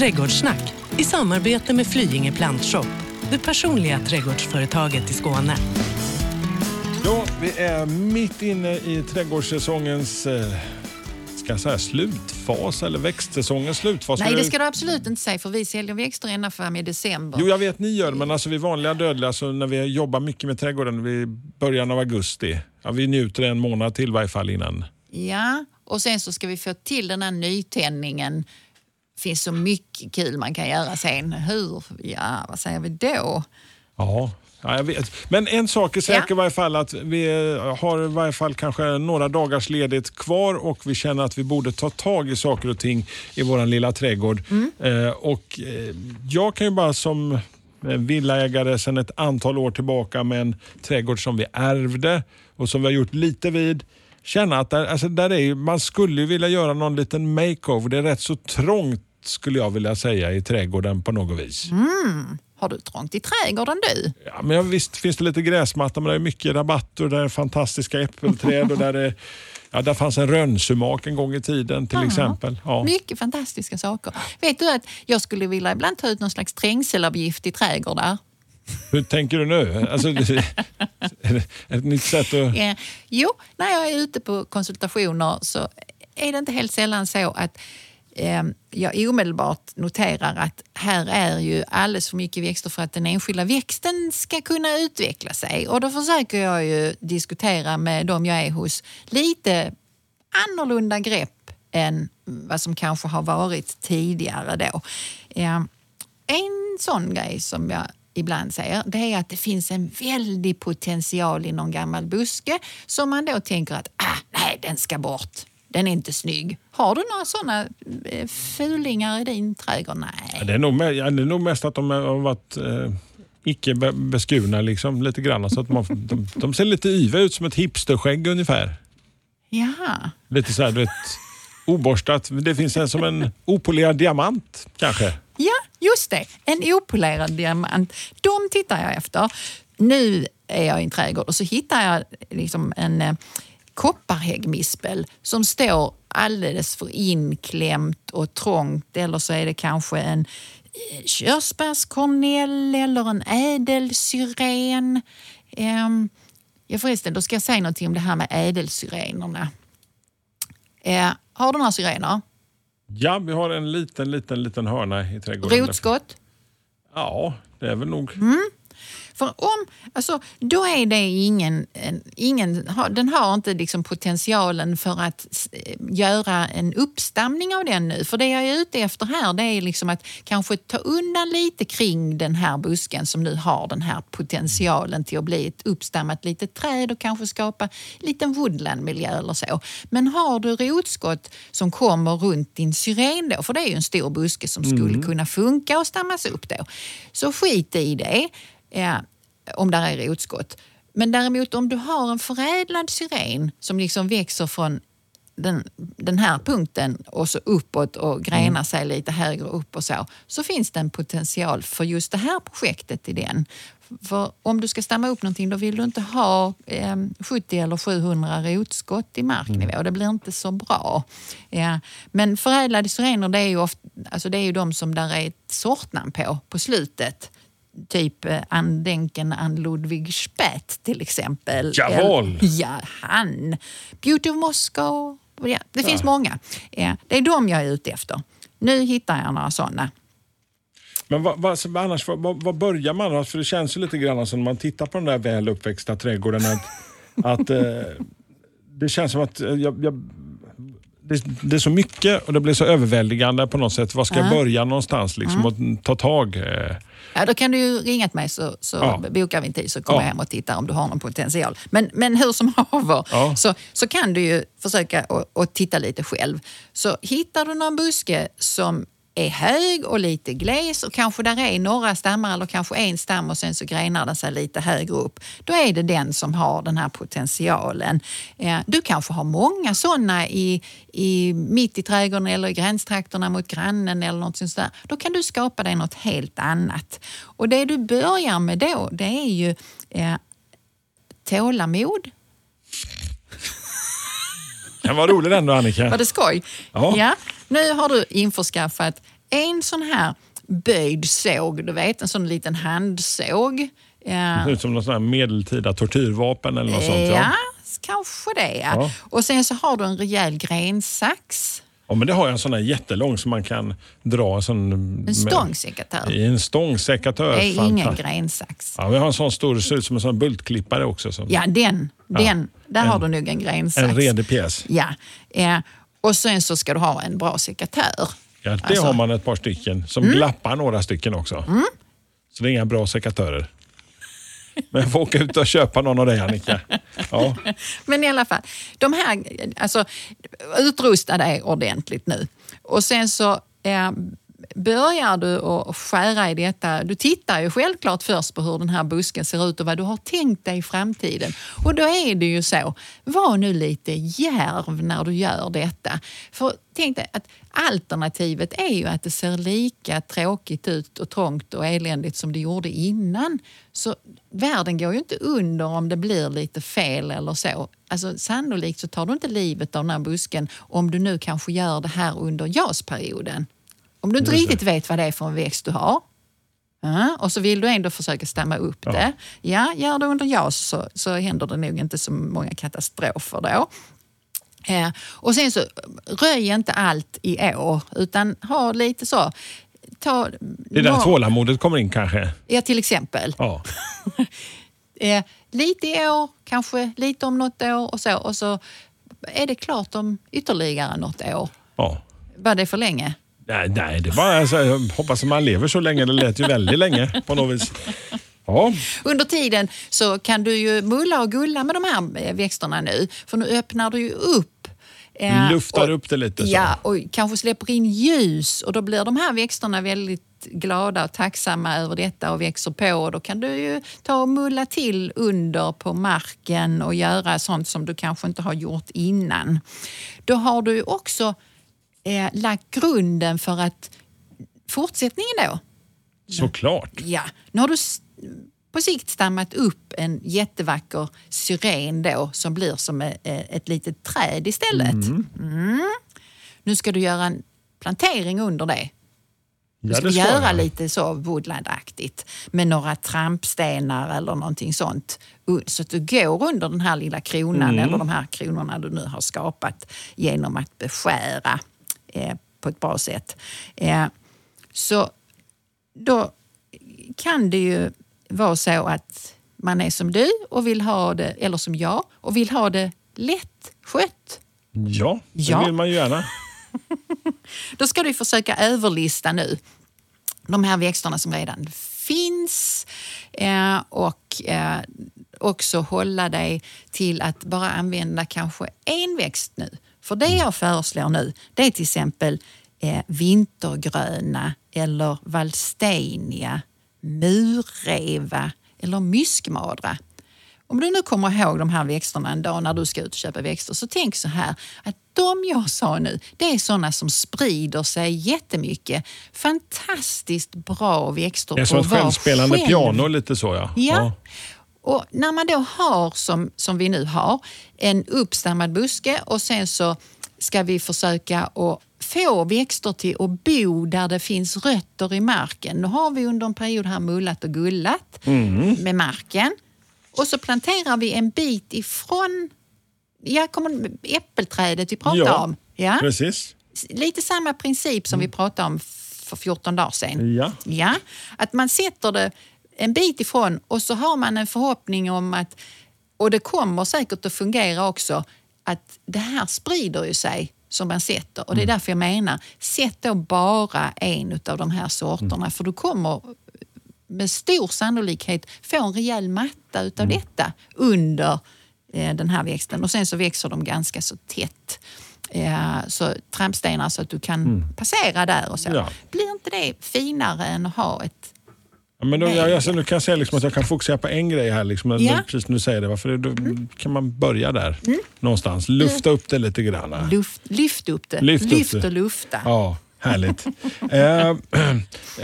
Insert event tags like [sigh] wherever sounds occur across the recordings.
Trädgårdssnack i samarbete med Flyinge Plantshop, det personliga trädgårdsföretaget i Skåne. Ja, vi är mitt inne i trädgårdssäsongens eh, ska jag säga, slutfas eller växtsäsongens slutfas. Nej, det ska du absolut inte säga för vi säljer växter ända fram i december. Jo, jag vet ni gör det, men alltså vi vanliga dödliga, så när vi jobbar mycket med trädgården vid början av augusti, ja, vi njuter en månad till i varje fall innan. Ja, och sen så ska vi få till den här nytändningen. Finns så mycket kul man kan göra sen. Hur? Ja, vad säger vi då? Ja, Ja, jag vet. Men en sak är säker Ja. i varje fall att vi har i varje fall kanske några dagars ledigt kvar och vi känner att vi borde ta tag i saker och ting i vår lilla trädgård. Eh, och, eh, jag kan ju bara som eh, villaägare sedan ett antal år tillbaka med en trädgård som vi ärvde och som vi har gjort lite vid känna att där, alltså där är, man skulle ju vilja göra någon liten makeover. Det är rätt så trångt skulle jag vilja säga i trädgården på något vis. Har du trångt i trädgården du? Ja, men ja, visst finns det lite gräsmatta, men det är mycket rabatter, där är fantastiska äppelträd och där, är, ja, där fanns en rönnsumak en gång i tiden till exempel. Ja. Mycket fantastiska saker. Vet du att jag skulle vilja ibland ta ut någon slags trängselavgift i trädgårdar? Hur tänker du nu? Alltså, [laughs] är det ett nytt sätt att... Eh, jo, när jag är ute på konsultationer så är det inte helt sällan så att eh, jag omedelbart noterar att här är ju alldeles för mycket växter för att den enskilda växten ska kunna utveckla sig. Och då försöker jag ju diskutera med dem jag är hos lite annorlunda grepp än vad som kanske har varit tidigare då. Eh, en sån grej som jag ibland säger, det är att det finns en väldig potential i någon gammal buske som man då tänker att ah, nej, den ska bort. Den är inte snygg. Har du några såna eh, fulingar i din trädgård? Nej. Det är nog, det är nog mest att de har varit eh, icke be- beskurna liksom, lite grann. Så att man, de, de ser lite yva ut som ett hipsterskägg ungefär. Jaha. Lite så här, du vet, oborstat. Det finns en som en opolerad diamant kanske. Ja, just det. En opolerad diamant. De tittar jag efter. Nu är jag i en trädgård och så hittar jag liksom en eh, kopparhäggmispel som står alldeles för inklämt och trångt eller så är det kanske en eh, körsbärskornell eller en ädelsyren. Ehm, ja förresten, då ska jag säga någonting om det här med ädelsyrenerna. Eh, har du några syrener? Ja, vi har en liten, liten, liten hörna i trädgården. Rotskott? Ja, det är väl nog. För om, alltså, då är det ingen, en, ingen den har inte liksom potentialen för att eh, göra en uppstamning av den nu. För det jag är ute efter här det är liksom att kanske ta undan lite kring den här busken som nu har den här potentialen till att bli ett uppstammat litet träd och kanske skapa en liten woodlandmiljö eller så. Men har du rotskott som kommer runt din syren då, för det är ju en stor buske som skulle kunna funka och stammas upp då, så skit i det. Ja, om där är rotskott. Men däremot om du har en förädlad syren som liksom växer från den, den här punkten och så uppåt och grenar sig lite högre upp och så, så finns det en potential för just det här projektet i den. För om du ska stamma upp någonting då vill du inte ha eh, 70 eller 700 rotskott i marknivå. Det blir inte så bra. Ja. Men förädlade syrener det är ju, ofta, alltså det är ju de som där är ett sortnamn på, på slutet typ eh, Andenken Ann Ludwig Spät till exempel. Jawohl. Ja, han. Beauty of Moscow. Ja, det finns många. Ja, det är de jag är ute efter. Nu hittar jag några sådana. Men vad, vad, annars, vad, vad börjar man? då? För det känns ju lite grann som när man tittar på den där väl uppväxta trädgården att, [laughs] att eh, det känns som att eh, jag, jag, det, det är så mycket och det blir så överväldigande på något sätt. Var ska jag börja någonstans liksom, och ta tag? Eh, Ja, då kan du ju ringa till mig så, så Ja. bokar vi en tid så kommer Ja. jag hem och tittar om du har någon potential. Men, men hur som [laughs] haver Ja. så, så kan du ju försöka och, och titta lite själv. Så hittar du någon buske som är hög och lite gles och kanske där är några stammar eller kanske en stam och sen så grenar den sig lite högre upp. Då är det den som har den här potentialen. Eh, du kanske har många sådana i, i, mitt i trädgården eller i gränstrakterna mot grannen eller något sånt där. Då kan du skapa dig något helt annat. Och det du börjar med då, det är ju eh, tålamod kan vara roligt ändå Annika. Var det skoj? Ja. Nu har du införskaffat en sån här böjd såg, du vet, en sån liten handsåg. Det ser ut som någon sån här medeltida tortyrvapen eller något sånt. Ja, Ja. kanske det. Ja. Ja. Och sen så har du en rejäl grensax. Ja, men det har jag en sån här jättelång som man kan dra en sån... En stångsekatör. I en stångsekatör. Det är ingen Fanta- grensax. Ja, vi har en sån stor, det ser ut som en sån bultklippare också. Som Ja, den. den där har du nog en grensax. en redig pjäs. Ja. Eh, och sen så ska du ha en bra sekatör. Ja, det Alltså- Mm. har man ett par stycken som glappar några stycken också. Så det är inga bra sekatörer. Men jag får åka ut och köpa någon av dig Annika. Ja. Men i alla fall, de här, alltså utrusta dig ordentligt nu. Och sen så eh, börjar du att skära i detta. Du tittar ju självklart först på hur den här busken ser ut och vad du har tänkt dig i framtiden. Och då är det ju så, var nu lite järv när du gör detta. För tänk dig att alternativet är ju att det ser lika tråkigt ut och trångt och eländigt som det gjorde innan. Så världen går ju inte under om det blir lite fel eller så. Alltså, sannolikt så tar du inte livet av den här busken om du nu kanske gör det här under JAS-perioden. Om du inte Just det. riktigt vet vad det är för en växt du har. Ja, och så vill du ändå försöka stämma upp det. Ja, gör det under JAS så, så händer det nog inte så många katastrofer då. Eh, och sen så, röj inte allt i år, utan ha lite så. Ta, Det är där tålamodet kommer in kanske. Ja, till exempel. Ja. [laughs] Eh, lite i år, kanske lite om något år och så. Och så är det klart om ytterligare något år. ja. Var det för länge? Nej, nej, det var, alltså, jag hoppas att man lever så länge. Det lät ju väldigt länge på något vis. Ja, Under tiden så kan du ju mulla och gulla med de här växterna nu. För nu öppnar du ju upp. eh, Luftar och- upp det lite så. Ja, och kanske släpper in ljus och då blir de här växterna väldigt glada och tacksamma över detta och växer på. Och då kan du ju ta och mulla till under på marken och göra sånt som du kanske inte har gjort innan. Då har du ju också eh, lagt grunden för att fortsättningen då, Såklart. Ja, nu har du på sikt stammat upp en jättevacker syren då som blir som e- e- ett litet träd istället. Mm. Nu ska du göra en plantering under det. Du Ja, ska det ska göra jag. lite så woodlandaktigt med några trampstenar eller någonting sånt. Så att du går under den här lilla kronan Mm. eller de här kronorna du nu har skapat genom att beskära eh, på ett bra sätt. Eh, så då kan det ju vara så att man är som du och vill ha det, eller som jag, och vill ha det lätt skött. Ja, det Ja. vill man ju gärna. [laughs] Då ska du försöka överlista nu de här växterna som redan finns eh, och eh, också hålla dig till att bara använda kanske en växt nu. För det jag föreslår nu det är till exempel eh, vintergröna eller valstenia, murreva eller myskmadra. Om du nu kommer ihåg de här växterna en dag när du ska ut och köpa växter så tänk så här att de jag sa nu, det är sådana som sprider sig jättemycket. Fantastiskt bra växter. Det är som ett självspelande själv. piano lite så ja. Ja. Och när man då har, som, som vi nu har, en uppstammad buske och sen så ska vi försöka att få växter till att bo där det finns rötter i marken. Nu har vi under en period här mullat och gullat med marken. Och så planterar vi en bit ifrån ja, kommer, äppelträdet vi pratade Ja, om. Ja. Precis. Lite samma princip som vi pratade om för 14 dagar sedan. Ja. Ja, att man sätter det en bit ifrån och så har man en förhoppning om att, och det kommer säkert att fungera också, att det här sprider ju sig som man sätter. Och det är därför jag menar, sätt då bara en av de här sorterna för du kommer med stor sannolikhet få en rejäl matta utav detta under eh, den här växten. Och sen så växer de ganska så tätt. Eh, så trampstenar så att du kan passera där och så. Ja. Blir inte det finare än att ha ett... Ja, men då, jag, alltså, nu kan jag säga liksom att jag kan fokusera på en grej här. Liksom, Ja. Mm. Precis när du säger det. Varför då kan man börja där någonstans. Lufta upp det lite grann. Luft, lyft upp det. Lyft upp Lyft det. och lufta. Ja, härligt. [laughs] eh,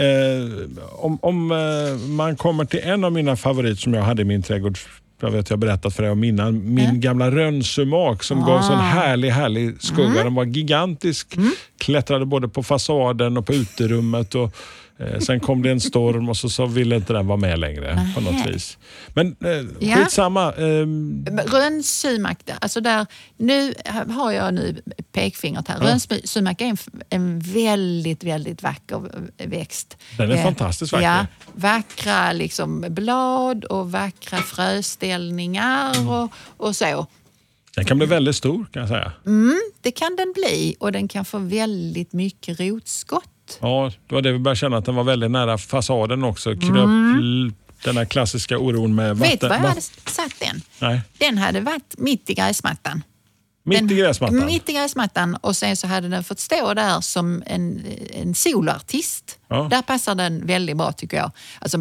eh, om om eh, man kommer till en av mina favoriter som jag hade i min trädgård jag vet jag har berättat för dig om innan, min gamla rönnsumak som gav sån Ah. härlig, härlig skugga. Mm. Den var gigantisk, klättrade både på fasaden och på uterummet. Och, eh, sen kom det en storm och så, så ville inte den vara med längre på något vis. Men eh, Ja. skitsamma. ehm, Rönnsumak, alltså där, nu har jag nu pekfingret här. Rönnsumak är en, en väldigt, väldigt vacker växt. Den är Eh, fantastiskt vacker. Ja, vackra liksom blad och vackra fröställningar och, och så. den kan bli väldigt stor kan jag säga. Det kan den bli och den kan få väldigt mycket rotskott. Ja, det var det vi började känna att den var väldigt nära fasaden också. Kröp l- den här klassiska oron med vatten. Mm. Vet du var jag hade satt den? Nej, Den hade varit mitt i gräsmattan. Mitt Den- i gräsmattan. Mitt i gräsmattan och sen så hade den fått stå där som en, en soloartist. Ja. Där passar den väldigt bra tycker jag. Alltså,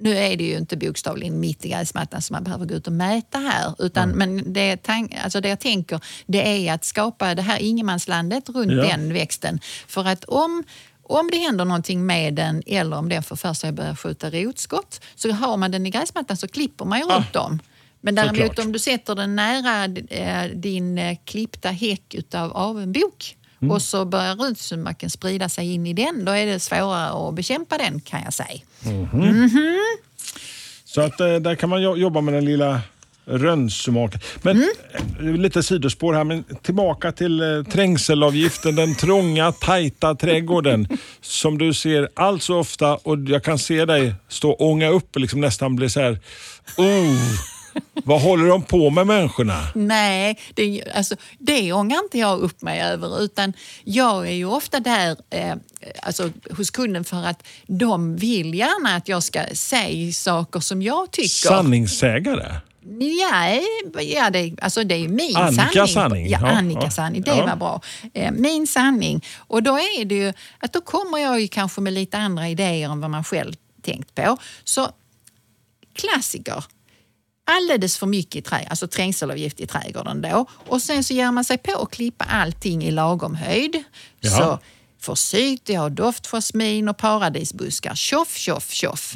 nu är det ju inte bokstavligen mitt i gräsmattan så man behöver gå ut och mäta här. Utan, Men det, tank, alltså det jag tänker det är att skapa det här ingenmanslandet runt Ja. den växten. För att om om det händer någonting med den eller om den får för sig att börja skjuta rotskott så har man den i gräsmattan så klipper man ju runt om. Men däremot Såklart. om du sätter den nära eh, din eh, klippta häck utav avenbok Mm. och så börjar rotsumaken sprida sig in i den, då är det svårare att bekämpa den kan jag säga. Så att, eh, där kan man jo- jobba med den lilla rönnsumaken. Men Mm. lite sidospår här, men tillbaka till trängselavgiften. Den trånga, tajta trädgården [laughs] som du ser allt så ofta och jag kan se dig stå och ånga upp och liksom nästan bli så här, oh, vad håller de på med människorna? Nej, det, alltså, det ångar inte jag upp mig över utan jag är ju ofta där eh, alltså, hos kunden för att de vill gärna att jag ska säga saker som jag tycker. Sanningssägare? Ja, ja det, alltså det är min Annikas sanning. sanning. Ja, Annikas ja. sanning. Det Ja. var bra. Eh, min sanning. Och då är det ju att då kommer jag ju kanske med lite andra idéer än vad man själv tänkt på. Så klassiker. Alldeles för mycket i trä, alltså trängselavgift i trädgården då. Och sen så ger man sig på att klippa allting i lagom höjd. Ja. Så forsythia och doftjasmin och paradisbuskar. Tjoff, tjoff, tjoff.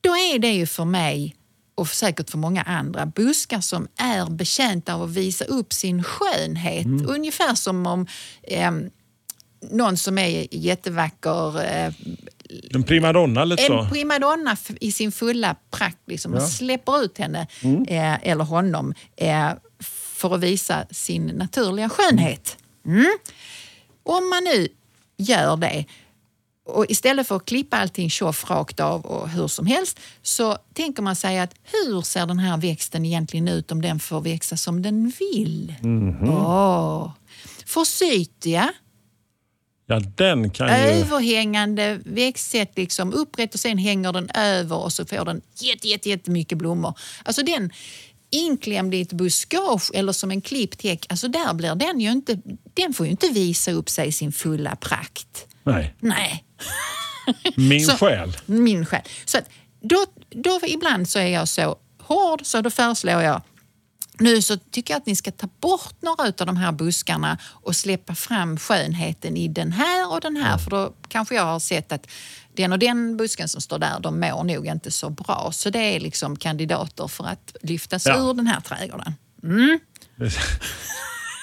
Då är det ju för mig och säkert för många andra buskar som är betjänta av att visa upp sin skönhet. Ungefär som om ehm, någon som är jättevacker, eh, En primadonna lite så? en primadonna i sin fulla prakt, liksom, och släpper ut henne eh, eller honom eh, för att visa sin naturliga skönhet. Mm. Om man nu gör det och istället för att klippa allting tjoff rakt av och hur som helst så tänker man sig att hur ser den här växten egentligen ut om den får växa som den vill? Åh. Forsythia, Ja, den kan ju... överhängande växtsätt liksom upprätt och sen hänger den över och så får den jätte, jätte, jättemycket blommor. Alltså den inklämd i ett buskage eller som en klippt häck, alltså där blir den ju inte, den får ju inte visa upp sig i sin fulla prakt. Nej, Nej, min Så- själ. min själ. Så att då, då ibland så är jag så hård så då föreslår jag nu så tycker jag att ni ska ta bort några av de här buskarna och släppa fram skönheten i den här och den här. För då kanske jag har sett att den och den busken som står där, de mår nog inte så bra. Så det är liksom kandidater för att lyftas Ja. ur den här trädgården. [laughs]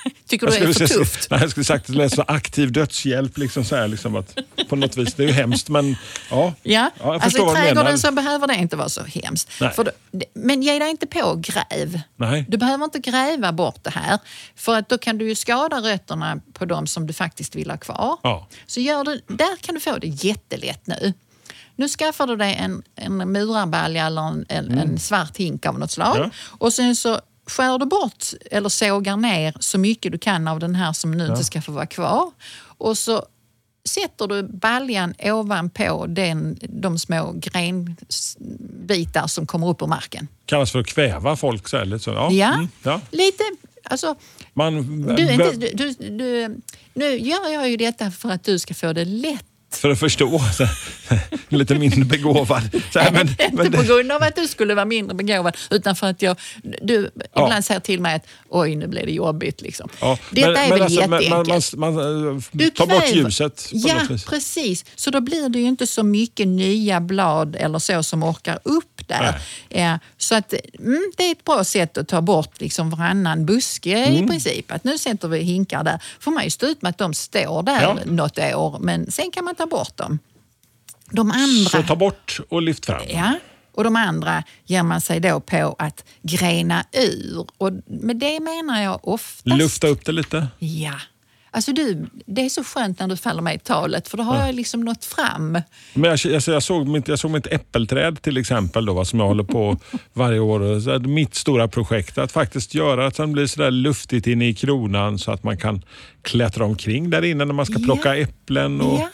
[laughs] Tycker du det är för säga- tufft? Nej, jag skulle sagt att det är så aktiv dödshjälp. Liksom så här, liksom att, på något vis. Det är ju hemskt men ja. Ja, jag alltså förstår i trädgården menar. så behöver det inte vara så hemskt. Då, men ge dig inte på gräv. Nej. Du behöver inte gräva bort det här. För att då kan du ju skada rötterna på de som du faktiskt vill ha kvar. Ja. Så gör du, där kan du få det jättelätt nu. Nu skaffar du dig en, en murarbalja eller en, en, en svart hink av något slag. Mm. Ja. Och sen så skär du bort eller sågar ner så mycket du kan av den här som nu inte ska få vara kvar. Och så sätter du baljan ovanpå den, de små grenbitar som kommer upp ur marken. Kallas för att kväva folk. Så lite så. Ja. Ja, Mm, ja. lite... Alltså, Man, du, inte, du, du, du, nu gör jag ju detta för att du ska få det lätt. för att förstå. [laughs] Lite mindre begåvad. Så här, men, inte men på grund av att du skulle vara mindre begåvad, utan för att jag, du Ja. ibland säger till mig att oj, nu blev det jobbigt. Liksom. ja, Detta men- är väl alltså, jätteenkelt. Man, man, man, Du tar bort kväver- ljuset på Ja, precis. Så då blir det ju inte så mycket nya blad eller så som orkar upp där. Ja, så att, mm, det är ett bra sätt att ta bort liksom varannan buske Mm. i princip. Att nu sätter vi hinkar där. får man ju stå ut med att de står där Ja. något år, men sen kan man ta bort dem. De andra... Så ta bort och lyft fram. Ja, och de andra ger man sig då på att grena ur. Och med det menar jag oftast... Lufta upp det lite. Ja. Alltså du, det är så skönt när du faller mig i talet för då har jag liksom nått fram. Men jag, jag, jag, såg mitt, jag såg mitt äppelträd till exempel, då, som jag håller på varje år. Så mitt stora projekt att faktiskt göra att den blir så där luftigt inne i kronan så att man kan klättra omkring där inne när man ska Ja. plocka äpplen. Och, Ja.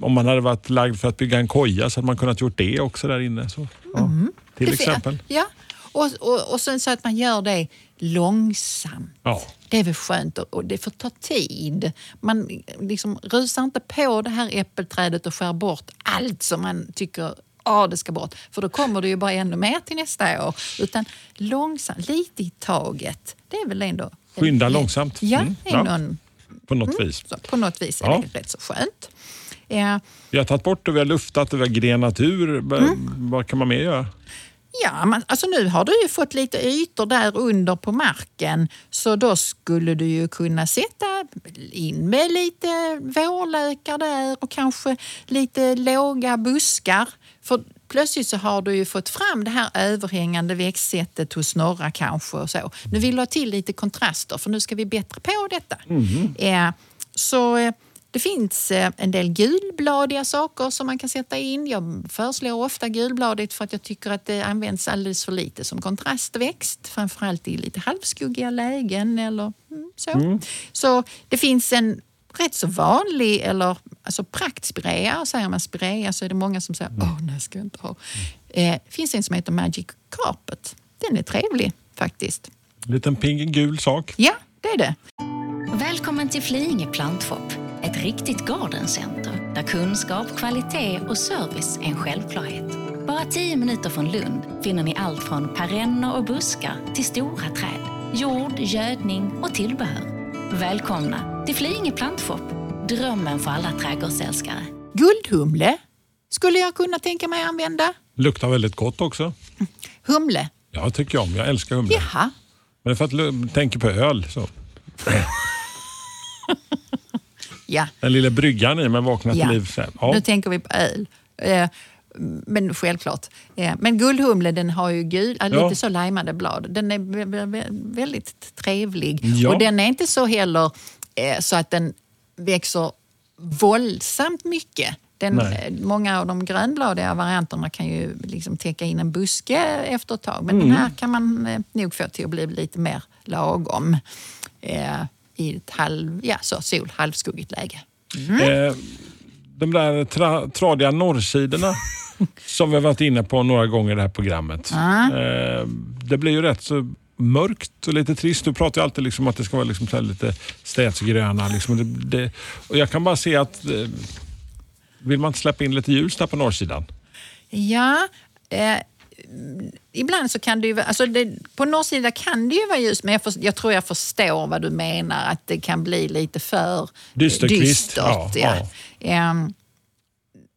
Om man hade varit lagd för att bygga en koja så hade man kunnat gjort det också där inne. Så, ja, till Det- exempel. Ja, och, och, och sen så att man gör det långsamt. Ja. Det är väl skönt och det får ta tid. Man liksom rusar inte på det här äppelträdet och skär bort allt som man tycker Ja, det ska bort. För då kommer det ju bara ännu mer till nästa år. Utan långsamt, lite i taget. Det är väl ändå... Skynda långsamt. Ja, Mm, ja. någon, På något vis. så på något vis är Ja. det rätt så skönt. Ja, Vi har tagit bort och vi har luftat och vi har grenat ur. Mm. Vad kan man mer göra? Ja, man, alltså nu har du ju fått lite ytor där under på marken så då skulle du ju kunna sätta in med lite vårlökar där och kanske lite låga buskar. För plötsligt så har du ju fått fram det här överhängande växtsättet hos några kanske. Och så. Nu vill du ha till lite kontraster för nu ska vi bättre på detta. Eh, så eh, det finns eh, en del gulbladiga saker som man kan sätta in. Jag föreslår ofta gulbladigt för att jag tycker att det används alldeles för lite som kontrastväxt. Framförallt i lite halvskuggiga lägen eller mm, så. Så det finns en rätt så vanlig, eller alltså praktspirea, säger man spirea så är det många som säger åh nej, ska jag inte ha. Eh, finns en som heter Magic Carpet. Den är trevlig faktiskt. Liten pigg gul sak. Ja, det är det. Välkommen till Flyinge Plantshop, ett riktigt gardencenter där kunskap, kvalitet och service är en självklarhet. Bara tio minuter från Lund finner ni allt från perenner och buskar till stora träd, jord, gödning och tillbehör. Välkomna till Flyinge Plantshop, drömmen för alla trädgårdsälskare. Guldhumle skulle jag kunna tänka mig använda. Luktar väldigt gott också. Humle. Ja, tycker jag om. Jag älskar humle. Jaha. Men det är för att tänker på öl. Så. [laughs] Ja. Den lilla bryggan i men vaknar till Ja. liv. Här. Ja. Nu tänker vi på öl. Eh, Men självklart. Eh, Men guldhumle den har ju gul, äh, Ja. lite så lajmade blad. Den är vä- vä- vä- väldigt trevlig. Ja. Och den är inte så heller eh, så att den växer våldsamt mycket. Den, eh, många av de grönbladiga varianterna kan ju liksom täcka in en buske efter ett tag. Men Mm. den här kan man eh, nog få till att bli lite mer lagom eh, i ett halv, ja, så, sol, halvskuggigt läge. Eh, de där tra, tradiga norrsidorna [laughs] som vi har varit inne på några gånger i det här programmet. Eh, det blir ju rätt så mörkt och lite trist. Du pratar ju alltid liksom om att det ska vara liksom så här lite städsgröna. Liksom. Det, det, och jag kan bara se att eh, vill man inte släppa in lite ljus där på norrsidan? Ja, eh, ibland så kan det ju alltså det, på norrsidan kan det ju vara ljus men jag, för, jag tror jag förstår vad du menar att det kan bli lite för Dysterkvist, dystert. ja, Ja, ja. Ehm,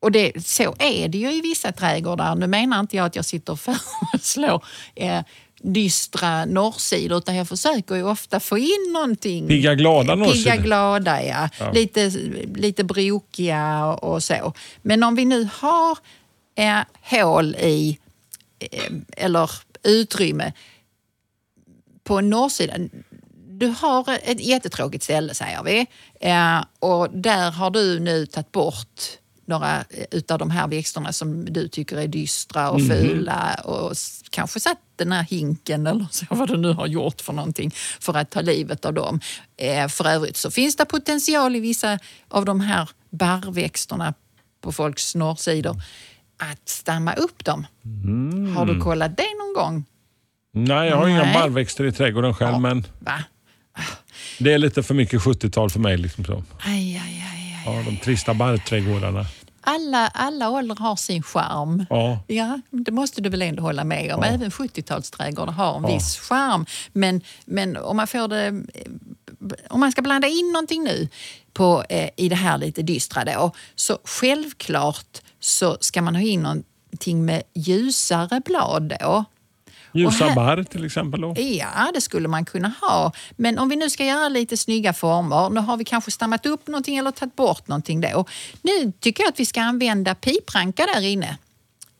och det, så är det ju i vissa trädgårdar. Nu menar inte jag att jag sitter och [laughs] föreslår eh, dystra norrsidor utan jag försöker ju ofta få in någonting. Pigga, glada Pigga norrsidor. glada, ja. Lite, lite brokiga och, så. Men om vi nu har eh, hål i, eller utrymme på norrsidan. Du har ett jättetråkigt ställe säger vi eh, och där har du nu tagit bort några eh, utav de här växterna som du tycker är dystra och fula och kanske satt den här hinken eller så [laughs] vad du nu har gjort för någonting för att ta livet av dem. Eh, för övrigt så finns det potential i vissa av de här barrväxterna på folks norrsidor att stamma upp dem. Har du kollat det någon gång? Nej, jag har inga Nej. barrväxter i trädgården själv men Va? det är lite för mycket 70-tal för mig. Liksom så. Aj, aj, aj, ja, Ja, de trista barrträdgårdarna. Alla, alla åldrar har sin charm. Ja. Ja, det måste du väl ändå hålla med om. Ja. Även 70-talsträdgårdar har en Ja. viss charm. Men, men om man får det... Om man ska blanda in någonting nu på, eh, i det här lite dystra då, så självklart så ska man ha in någonting med ljusare blad då. Ljusa här- barr till exempel. Då. Ja, det skulle man kunna ha. Men om vi nu ska göra lite snygga former, nu har vi kanske stammat upp någonting eller tagit bort någonting då. Nu tycker jag att vi ska använda pipranka där inne.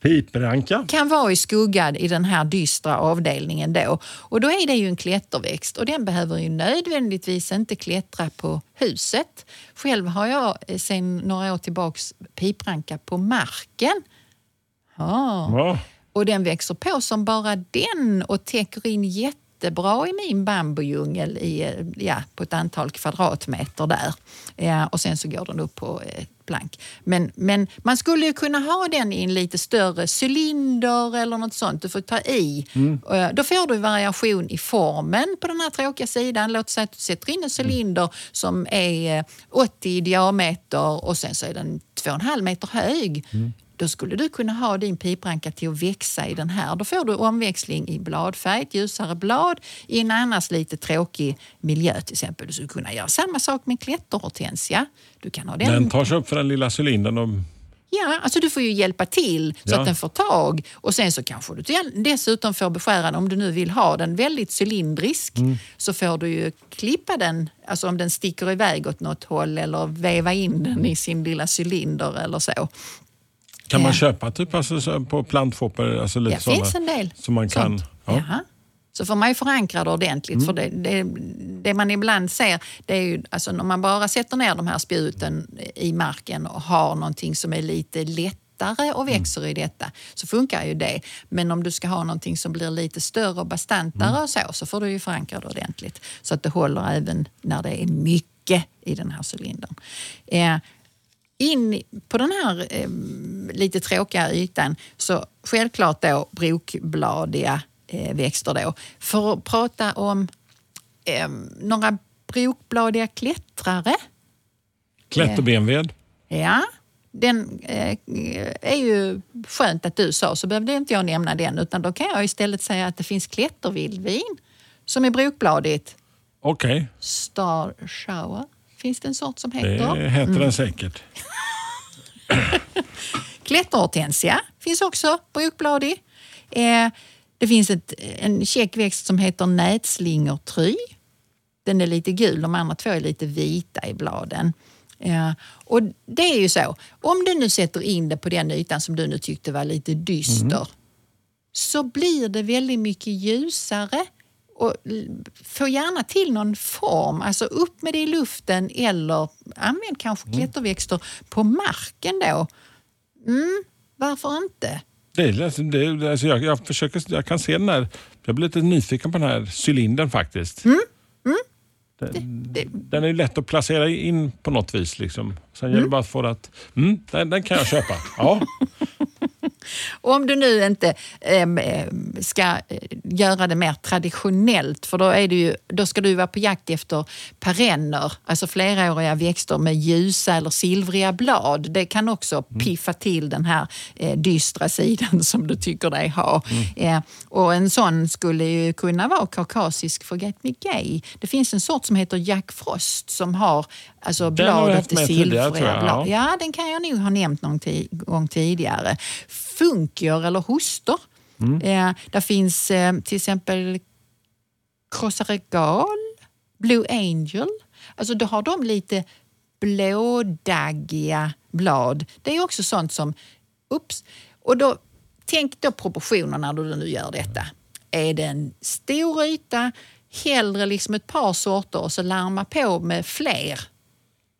Pipranka. Kan vara i skuggan i den här dystra avdelningen då. Och då är det ju en klätterväxt och den behöver ju nödvändigtvis inte klättra på huset. Själv har jag eh, sedan några år tillbaks pipranka på marken. Ja. Ja. Och den växer på som bara den och täcker in jättebra i min bambujungel i, eh, ja, på ett antal kvadratmeter där. Ja, och sen så går den upp på ett plank. Men, men man skulle ju kunna ha den i en lite större cylinder eller något sånt. Du får ta i. Eh, Då får du variation i formen på den här tråkiga sidan. Låt säga att du sätter in en cylinder som är eh, 80 i diameter och sen så är den 2,5 meter hög. Då skulle du kunna ha din pipranka till att växa i den här. Då får du omväxling i bladfärg, ett ljusare blad i en annars lite tråkig miljö till exempel. Du skulle kunna göra samma sak med klätterhortensia. Du kan ha den. Den tar sig upp för den lilla cylindern. Och... Ja, alltså du får ju hjälpa till så Ja. att den får tag. Och sen så kanske du dessutom får beskära den, om du nu vill ha den väldigt cylindrisk, Mm. så får du ju klippa den, alltså om den sticker iväg åt något håll eller veva in den i sin lilla cylinder eller så. Kan man köpa typ alltså, så på plantfopper? Alltså lite Det såna, finns en del som man kan, ja. Mm. Så får man ju förankra det ordentligt. För det, det, det man ibland ser, det är ju alltså när man bara sätter ner de här spjuten i marken och har någonting som är lite lättare och Mm. växer i detta, så funkar ju det. Men om du ska ha någonting som blir lite större och bastantare Mm. och så, så får du ju förankra det ordentligt. Så att det håller även när det är mycket i den här cylindern. Eh, in på den här eh, lite tråkiga ytan så självklart då brokbladiga eh, växter då. För att prata om eh, några brokbladiga klättrare. Klätterbenved. Ja, den eh, är ju skönt att du sa så behövde inte jag nämna den utan då kan jag istället säga att det finns klättervildvin som är brokbladigt. Okej, Star shower finns det en sort som det heter. heter Mm. den säkert. [laughs] Klätterhortensia finns också brokbladig. Eh, det finns ett, en käck växt som heter nätslingertry. Den är lite gul, de andra två är lite vita i bladen. Eh, och det är ju så, om du nu sätter in det på den ytan som du nu tyckte var lite dyster så blir det väldigt mycket ljusare. Och få gärna till någon form, alltså upp med det i luften eller använd kanske klätterväxter på marken då. Mm, varför inte? Det är, det är, alltså jag, jag, försöker, jag kan se den här, jag blir lite nyfiken på den här cylindern faktiskt. Mm, Den, den är ju lätt att placera in på något vis. Liksom. Sen gäller det bara att få det att, mm, den, den kan jag köpa. Ja, [laughs] Och om du nu inte ehm, ehm, ska eh, göra det mer traditionellt, för då, är det ju, då ska du vara på jakt efter perenner, alltså fleråriga växter med ljusa eller silvriga blad. Det kan också piffa till den här eh, dystra sidan [laughs] som du tycker dig ha. Eh, och en sån skulle ju kunna vara kaukasisk forget me gay. Det finns en sort som heter Jack Frost som har alltså, Den har bladet tidigare, silvriga jag, blad. ja. Ja, den kan jag nog ha nämnt någon gång tidigare. Funkier eller hostor. Mm. Eh, där finns eh, till exempel Crossaregal, Blue Angel. Alltså då har de lite blådaggiga blad. Det är också sånt som... Ups. Och då, tänk då proportionerna när du nu gör detta. Är det en stor yta, hellre liksom ett par sorter och så larma på med fler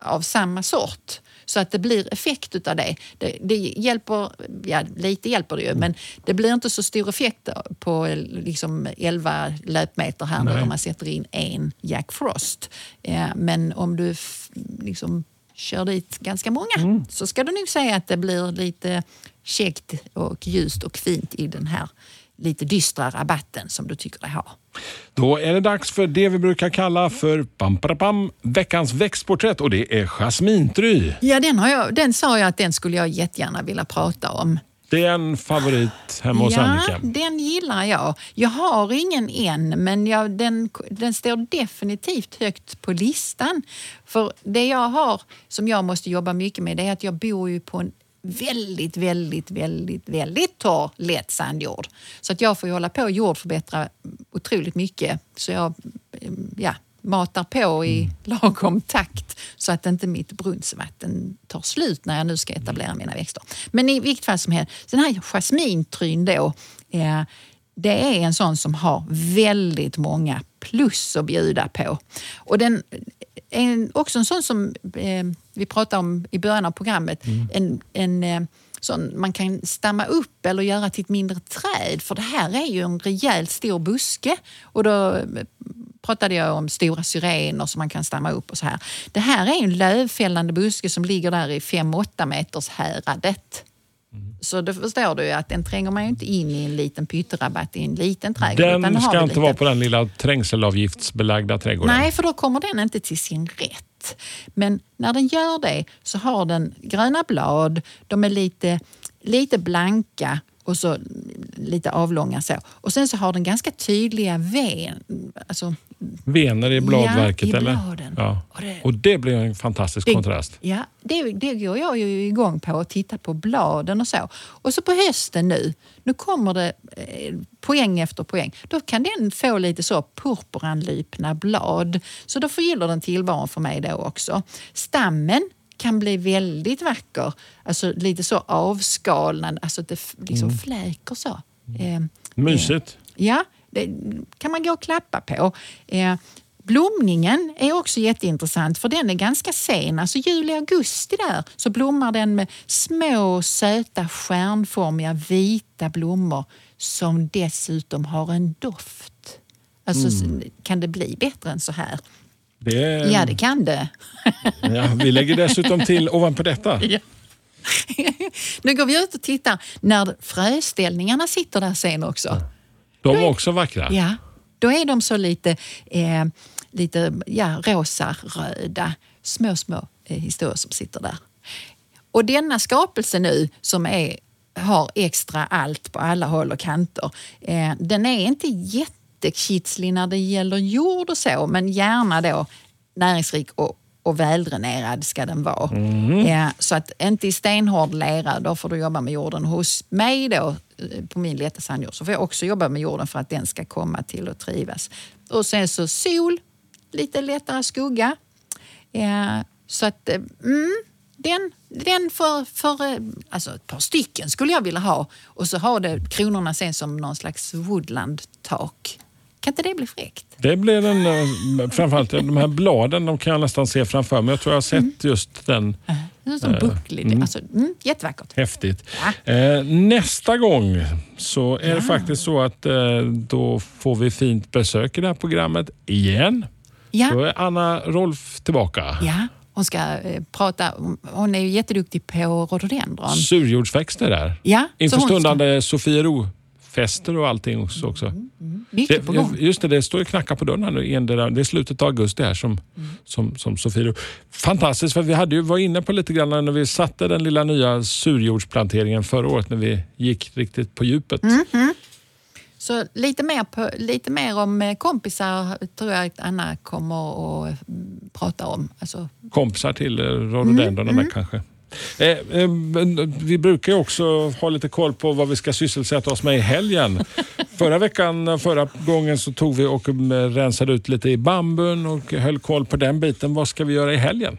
av samma sort. Så att det blir effekt utav det. Det, det hjälper, ja lite hjälper det ju, men det blir inte så stor effekt på liksom 11 löpmeter här nu om man sätter in en Jack Frost. Eh, men om du liksom kör dit ganska många så ska du nog säga att det blir lite käckt och ljust och fint i den här lite dystra rabatten som du tycker dig ha. Då är det dags för det vi brukar kalla för pam, pam, pam, veckans växtporträtt och det är jasmintry. Ja, den, har jag, den sa jag att den skulle jag jättegärna vilja prata om. Det är en favorit hemma hos ja, Annika. den gillar jag. Jag har ingen än, men jag, den, den står definitivt högt på listan. För det jag har, som jag måste jobba mycket med, det är att jag bor ju på en väldigt, väldigt, väldigt, väldigt torr, lätt sandjord. Så att jag får ju hålla på och jordförbättra otroligt mycket. Så jag ja, matar på i Mm. lagom takt så att inte mitt brunnsvatten tar slut när jag nu ska etablera mina växter. Men i vilket fall som helst, den här jasmintryn då, eh, det är en sån som har väldigt många plus att bjuda på. Och den är också en sån som eh, vi pratade om i början av programmet. En, en eh, sån man kan stamma upp eller göra till ett mindre träd. För det här är ju en rejält stor buske. Och då eh, pratade jag om stora syrener som man kan stamma upp och så här. Det här är en lövfällande buske som ligger där i 5-8 meters häradet. Så då förstår du ju att den tränger man ju inte in i en liten pytterabatt i en liten trädgård. Den ska inte lite- vara på den lilla trängselavgiftsbelagda trädgården. Nej, för då kommer den inte till sin rätt. Men när den gör det så har den gröna blad, de är lite, lite blanka och så lite avlånga så. Och sen så har den ganska tydliga ven, alltså Vener i bladverket Ja, i eller? bladen. Ja. Och det- Och det blir en fantastisk Det- kontrast. Ja, det, det går jag ju igång på att titta på bladen och så. Och så på hösten nu, nu kommer det eh, poäng efter poäng. Då kan den få lite så purpuranlipna blad. Så då förgyller den tillvaron för mig då också. Stammen kan bli väldigt vacker, alltså lite så avskalnad, alltså att det liksom fläker så. Eh, Mysigt. Ja, det kan man gå och klappa på. Eh, blomningen är också jätteintressant för den är ganska sen. Alltså juli, augusti där så blommar den med små söta stjärnformiga vita blommor som dessutom har en doft. Alltså, Mm. Kan det bli bättre än så här? Det, Ja, det kan det. [laughs] ja, vi lägger dessutom till ovanpå detta. [laughs] Ja. nu går vi ut och tittar när fröställningarna sitter där sen också. De är också vackra. Ja, då är de så lite, eh, lite ja, rosa-röda, små, små eh, historier som sitter där. Och denna skapelse nu som är, har extra allt på alla håll och kanter, eh, den är inte jättekitslig när det gäller jord och så, men gärna då näringsrik och, och väldränerad ska den vara. Eh, så att inte i stenhård lera, då får du jobba med jorden. Hos mig då, på min lätta sandjord, så får jag också jobba med jorden för att den ska komma till att trivas. Och sen så sol, lite lättare skugga. Eh, så att, eh, mm, den, den för, för eh, alltså ett par stycken skulle jag vilja ha. Och så har det kronorna sen som någon slags woodland-tak. Kan inte det bli fräckt? Det blir en, eh, framförallt de här bladen de kan jag nästan se framför mig. Jag tror jag har sett just den. En sån bucklig. Alltså, mm, jättevackert. Häftigt. Eh, nästa gång så är det faktiskt så att eh, då får vi fint besök i det här programmet igen. Ja. Då är Anna Rolf tillbaka. Ja, hon ska eh, prata. Hon är ju jätteduktig på rhododendron. Surjordsväxter där. Ja, Inför hon ska- stundande Sofiero-fester och allting också. också. Mycket på gång. Det, just det, det står ju knacka på dörren här nu. Det, där. det är slutet av augusti här som, Mm. som, som Sofiero. Fantastiskt, för vi hade ju, var inne på lite grann när vi satte den lilla nya surjordsplanteringen förra året när vi gick riktigt på djupet. Mm. Så lite mer, på, lite mer om eh, kompisar tror jag att Anna kommer att mm, prata om. Alltså, kompisar till eh, rhododendronerna Mm, kanske. Eh, eh, men vi brukar ju också ha lite koll på vad vi ska sysselsätta oss med i helgen. [laughs] förra veckan, förra gången så tog vi och mm, rensade ut lite i bambun och höll koll på den biten. Vad ska vi göra i helgen?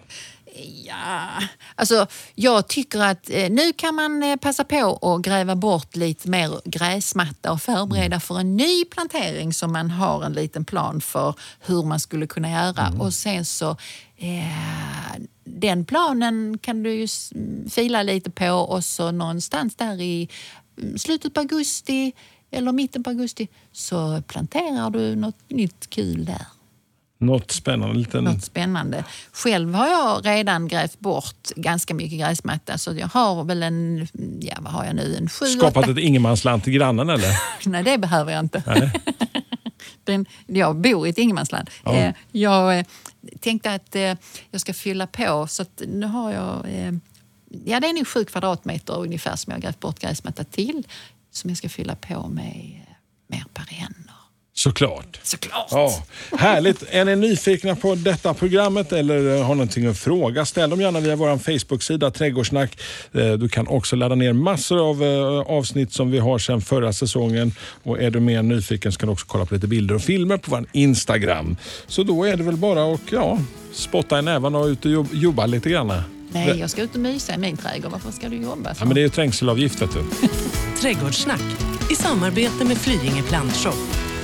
Ja, alltså jag tycker att eh, nu kan man eh, passa på att gräva bort lite mer gräsmatta och förbereda för en ny plantering som man har en liten plan för hur man skulle kunna göra. Och sen så eh, den planen kan du ju fila lite på och så någonstans där i mm, slutet på augusti eller mitten på augusti så planterar du något nytt kul där. Något spännande. Liten... Något spännande. Själv har jag redan grävt bort ganska mycket gräsmatta så jag har väl en, ja vad har jag nu, en sju, Skapat åtta... ett ingenmansland till grannen eller? [laughs] Nej, det behöver jag inte. Nej. [laughs] Den, jag bor i ett ingenmansland. Ja. Eh, jag eh, tänkte att eh, jag ska fylla på så att nu har jag... Eh, ja, det är nog sju kvadratmeter ungefär som jag har grävt bort gräsmatta till som jag ska fylla på med eh. Såklart. Såklart! Ja, härligt. Är ni nyfikna på detta programmet eller eh, har någonting att fråga, ställ dem gärna via vår Facebook-sida Trädgårdssnack. Eh, Du kan också ladda ner massor av eh, avsnitt som vi har sedan förra säsongen. Och Är du mer nyfiken så kan du också kolla på lite bilder och filmer på vår Instagram. Så då är det väl bara att ja, spotta i näven och ut och jobb- jobba lite grann. Nej, jag ska ut och mysa i min trädgård. Varför ska du jobba så? Ja, men det är ju trängselavgift vet du. [laughs] Trädgårdssnack i samarbete med Flyinge Plantshop,